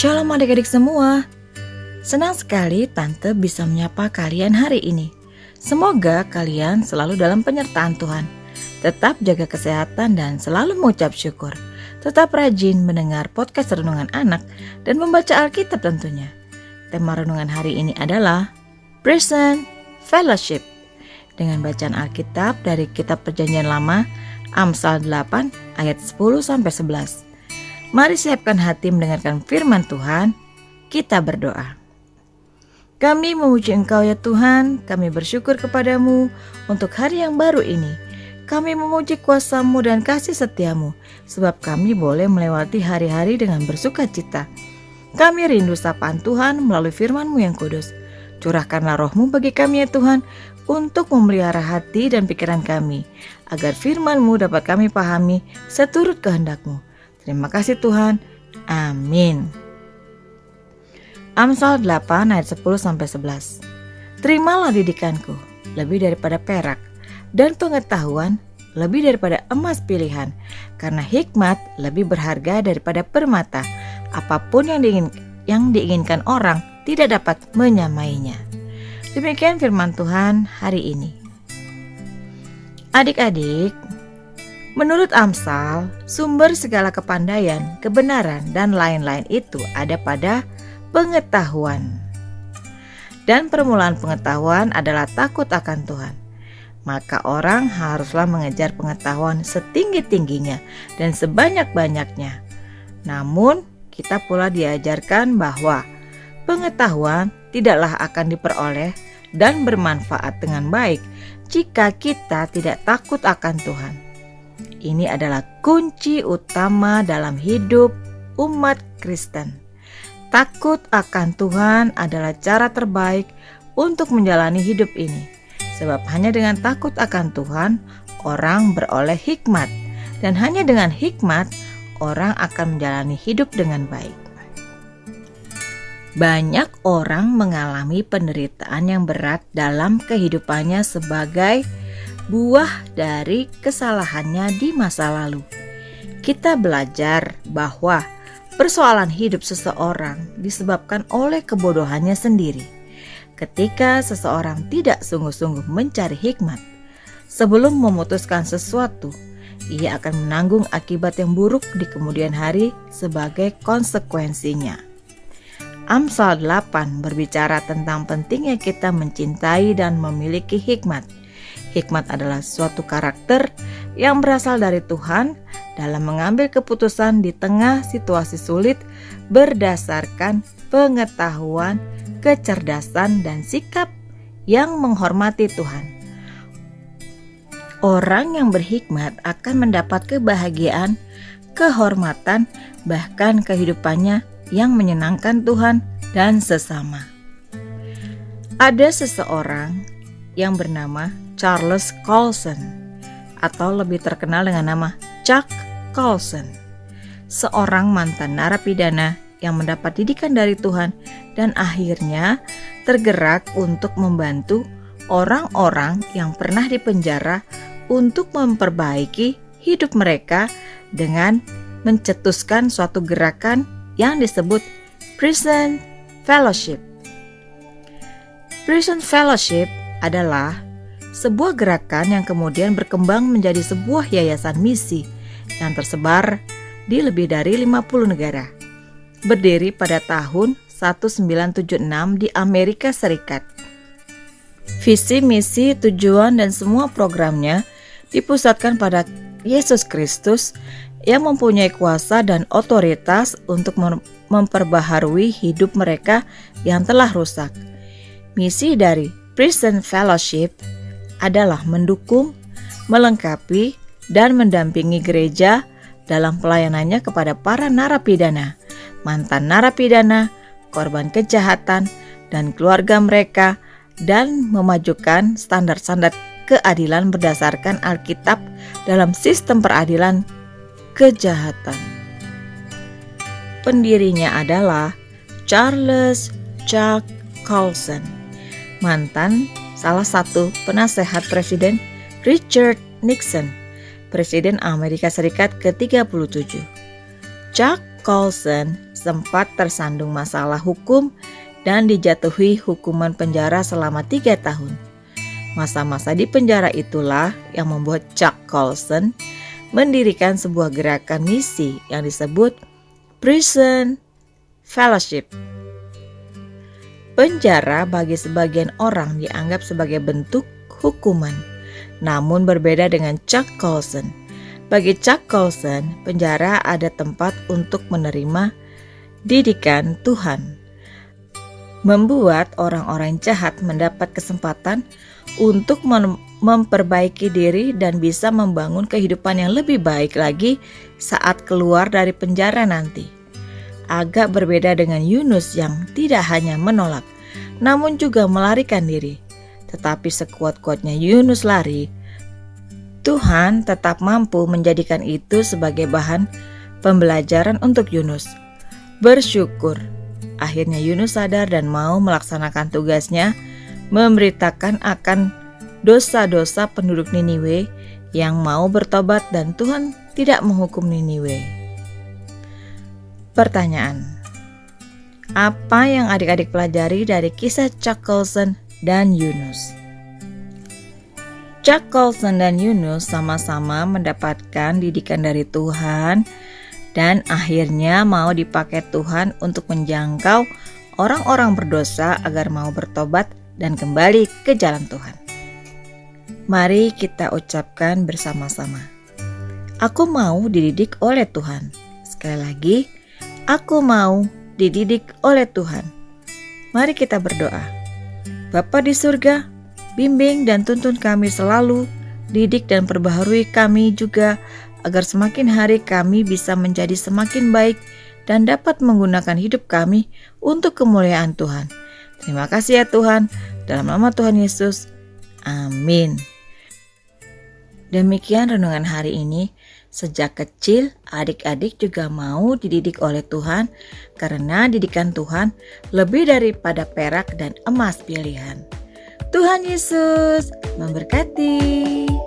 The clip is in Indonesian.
Shalom adik-adik semua. Senang sekali Tante bisa menyapa kalian hari ini. Semoga kalian selalu dalam penyertaan Tuhan. Tetap jaga kesehatan dan selalu mengucap syukur. Tetap rajin mendengar podcast renungan anak dan membaca Alkitab tentunya. Tema renungan hari ini adalah Prison Fellowship dengan bacaan Alkitab dari Kitab Perjanjian Lama Amsal 8 ayat 10 sampai 11. Mari siapkan hati mendengarkan firman Tuhan. Kita berdoa. Kami memuji Engkau ya Tuhan, kami bersyukur kepadamu untuk hari yang baru ini. Kami memuji kuasamu dan kasih setiamu, sebab kami boleh melewati hari-hari dengan bersuka cita. Kami rindu sapaan Tuhan melalui firmanmu yang kudus. Curahkanlah rohmu bagi kami ya Tuhan, untuk memelihara hati dan pikiran kami, agar firmanmu dapat kami pahami seturut kehendakmu. Terima kasih Tuhan. Amin. Amsal 8 ayat 10 sampai 11. Terimalah didikanku lebih daripada perak dan pengetahuan lebih daripada emas pilihan karena hikmat lebih berharga daripada permata. Apa pun yang diingin, yang diinginkan orang tidak dapat menyamainya. Demikian firman Tuhan hari ini. Adik-adik, menurut Amsal, sumber segala kepandaian, kebenaran, dan lain-lain itu ada pada pengetahuan. Dan permulaan pengetahuan adalah takut akan Tuhan. Maka orang haruslah mengejar pengetahuan setinggi-tingginya dan sebanyak-banyaknya. Namun, kita pula diajarkan bahwa pengetahuan tidaklah akan diperoleh dan bermanfaat dengan baik jika kita tidak takut akan Tuhan. Ini adalah kunci utama dalam hidup umat Kristen. Takut akan Tuhan adalah cara terbaik untuk menjalani hidup ini, sebab hanya dengan takut akan Tuhan orang beroleh hikmat, dan hanya dengan hikmat orang akan menjalani hidup dengan baik. Banyak orang mengalami penderitaan yang berat dalam kehidupannya sebagai buah dari kesalahannya di masa lalu. Kita belajar bahwa Persoalan hidup seseorang disebabkan oleh kebodohannya sendiri. Ketika seseorang tidak sungguh-sungguh mencari hikmat, sebelum memutuskan sesuatu, ia akan menanggung akibat yang buruk di kemudian hari sebagai konsekuensinya. Amsal 8 berbicara tentang pentingnya kita mencintai dan memiliki hikmat. Hikmat adalah suatu karakter yang berasal dari Tuhan dalam mengambil keputusan di tengah situasi sulit berdasarkan pengetahuan, kecerdasan, dan sikap yang menghormati Tuhan. Orang yang berhikmat akan mendapat kebahagiaan, kehormatan, bahkan kehidupannya yang menyenangkan Tuhan dan sesama. Ada seseorang yang bernama Charles Colson atau lebih terkenal dengan nama Chuck Colson, seorang mantan narapidana yang mendapat didikan dari Tuhan dan akhirnya tergerak untuk membantu orang-orang yang pernah dipenjara untuk memperbaiki hidup mereka dengan mencetuskan suatu gerakan yang disebut Prison Fellowship. Prison Fellowship adalah sebuah gerakan yang kemudian berkembang menjadi sebuah yayasan misi yang tersebar di lebih dari 50 negara. Berdiri pada tahun 1976 di Amerika Serikat. Visi, misi, tujuan, dan semua programnya dipusatkan pada Yesus Kristus yang mempunyai kuasa dan otoritas untuk memperbaharui hidup mereka yang telah rusak. Misi dari Prison Fellowship adalah mendukung, melengkapi, dan mendampingi gereja dalam pelayanannya kepada para narapidana, mantan narapidana, korban kejahatan, dan keluarga mereka, dan memajukan standar-standar keadilan berdasarkan Alkitab dalam sistem peradilan kejahatan. Pendirinya adalah Charles Chuck Colson, mantan salah satu penasehat Presiden Richard Nixon Presiden Amerika Serikat ke-37. Chuck Colson sempat tersandung masalah hukum dan dijatuhi hukuman penjara selama tiga tahun. Masa-masa di penjara itulah yang membuat Chuck Colson mendirikan sebuah gerakan misi yang disebut Prison Fellowship. Penjara bagi sebagian orang dianggap sebagai bentuk hukuman, namun berbeda dengan Chuck Colson. Bagi Chuck Colson, penjara ada tempat untuk menerima didikan Tuhan. Membuat orang-orang jahat mendapat kesempatan untuk memperbaiki diri dan bisa membangun kehidupan yang lebih baik lagi saat keluar dari penjara nanti agak berbeda dengan Yunus yang tidak hanya menolak, namun juga melarikan diri. Tetapi sekuat-kuatnya Yunus lari, Tuhan tetap mampu menjadikan itu sebagai bahan pembelajaran untuk Yunus. Bersyukur, akhirnya Yunus sadar dan mau melaksanakan tugasnya, memberitakan akan dosa-dosa penduduk Niniwe yang mau bertobat dan Tuhan tidak menghukum Niniwe. Pertanyaan Apa yang adik-adik pelajari dari kisah Chuck Colson dan Yunus? Chuck Colson dan Yunus sama-sama mendapatkan didikan dari Tuhan dan akhirnya mau dipakai Tuhan untuk menjangkau orang-orang berdosa agar mau bertobat dan kembali ke jalan Tuhan. Mari kita ucapkan bersama-sama. Aku mau dididik oleh Tuhan. Sekali lagi, Aku mau dididik oleh Tuhan. Mari kita berdoa. Bapa di surga, bimbing dan tuntun kami selalu, didik dan perbaharui kami juga agar semakin hari kami bisa menjadi semakin baik dan dapat menggunakan hidup kami untuk kemuliaan Tuhan. Terima kasih ya Tuhan, dalam nama Tuhan Yesus. Amin. Demikian renungan hari ini. Sejak kecil, adik-adik juga mau dididik oleh Tuhan karena didikan Tuhan lebih daripada perak dan emas pilihan. Tuhan Yesus memberkati.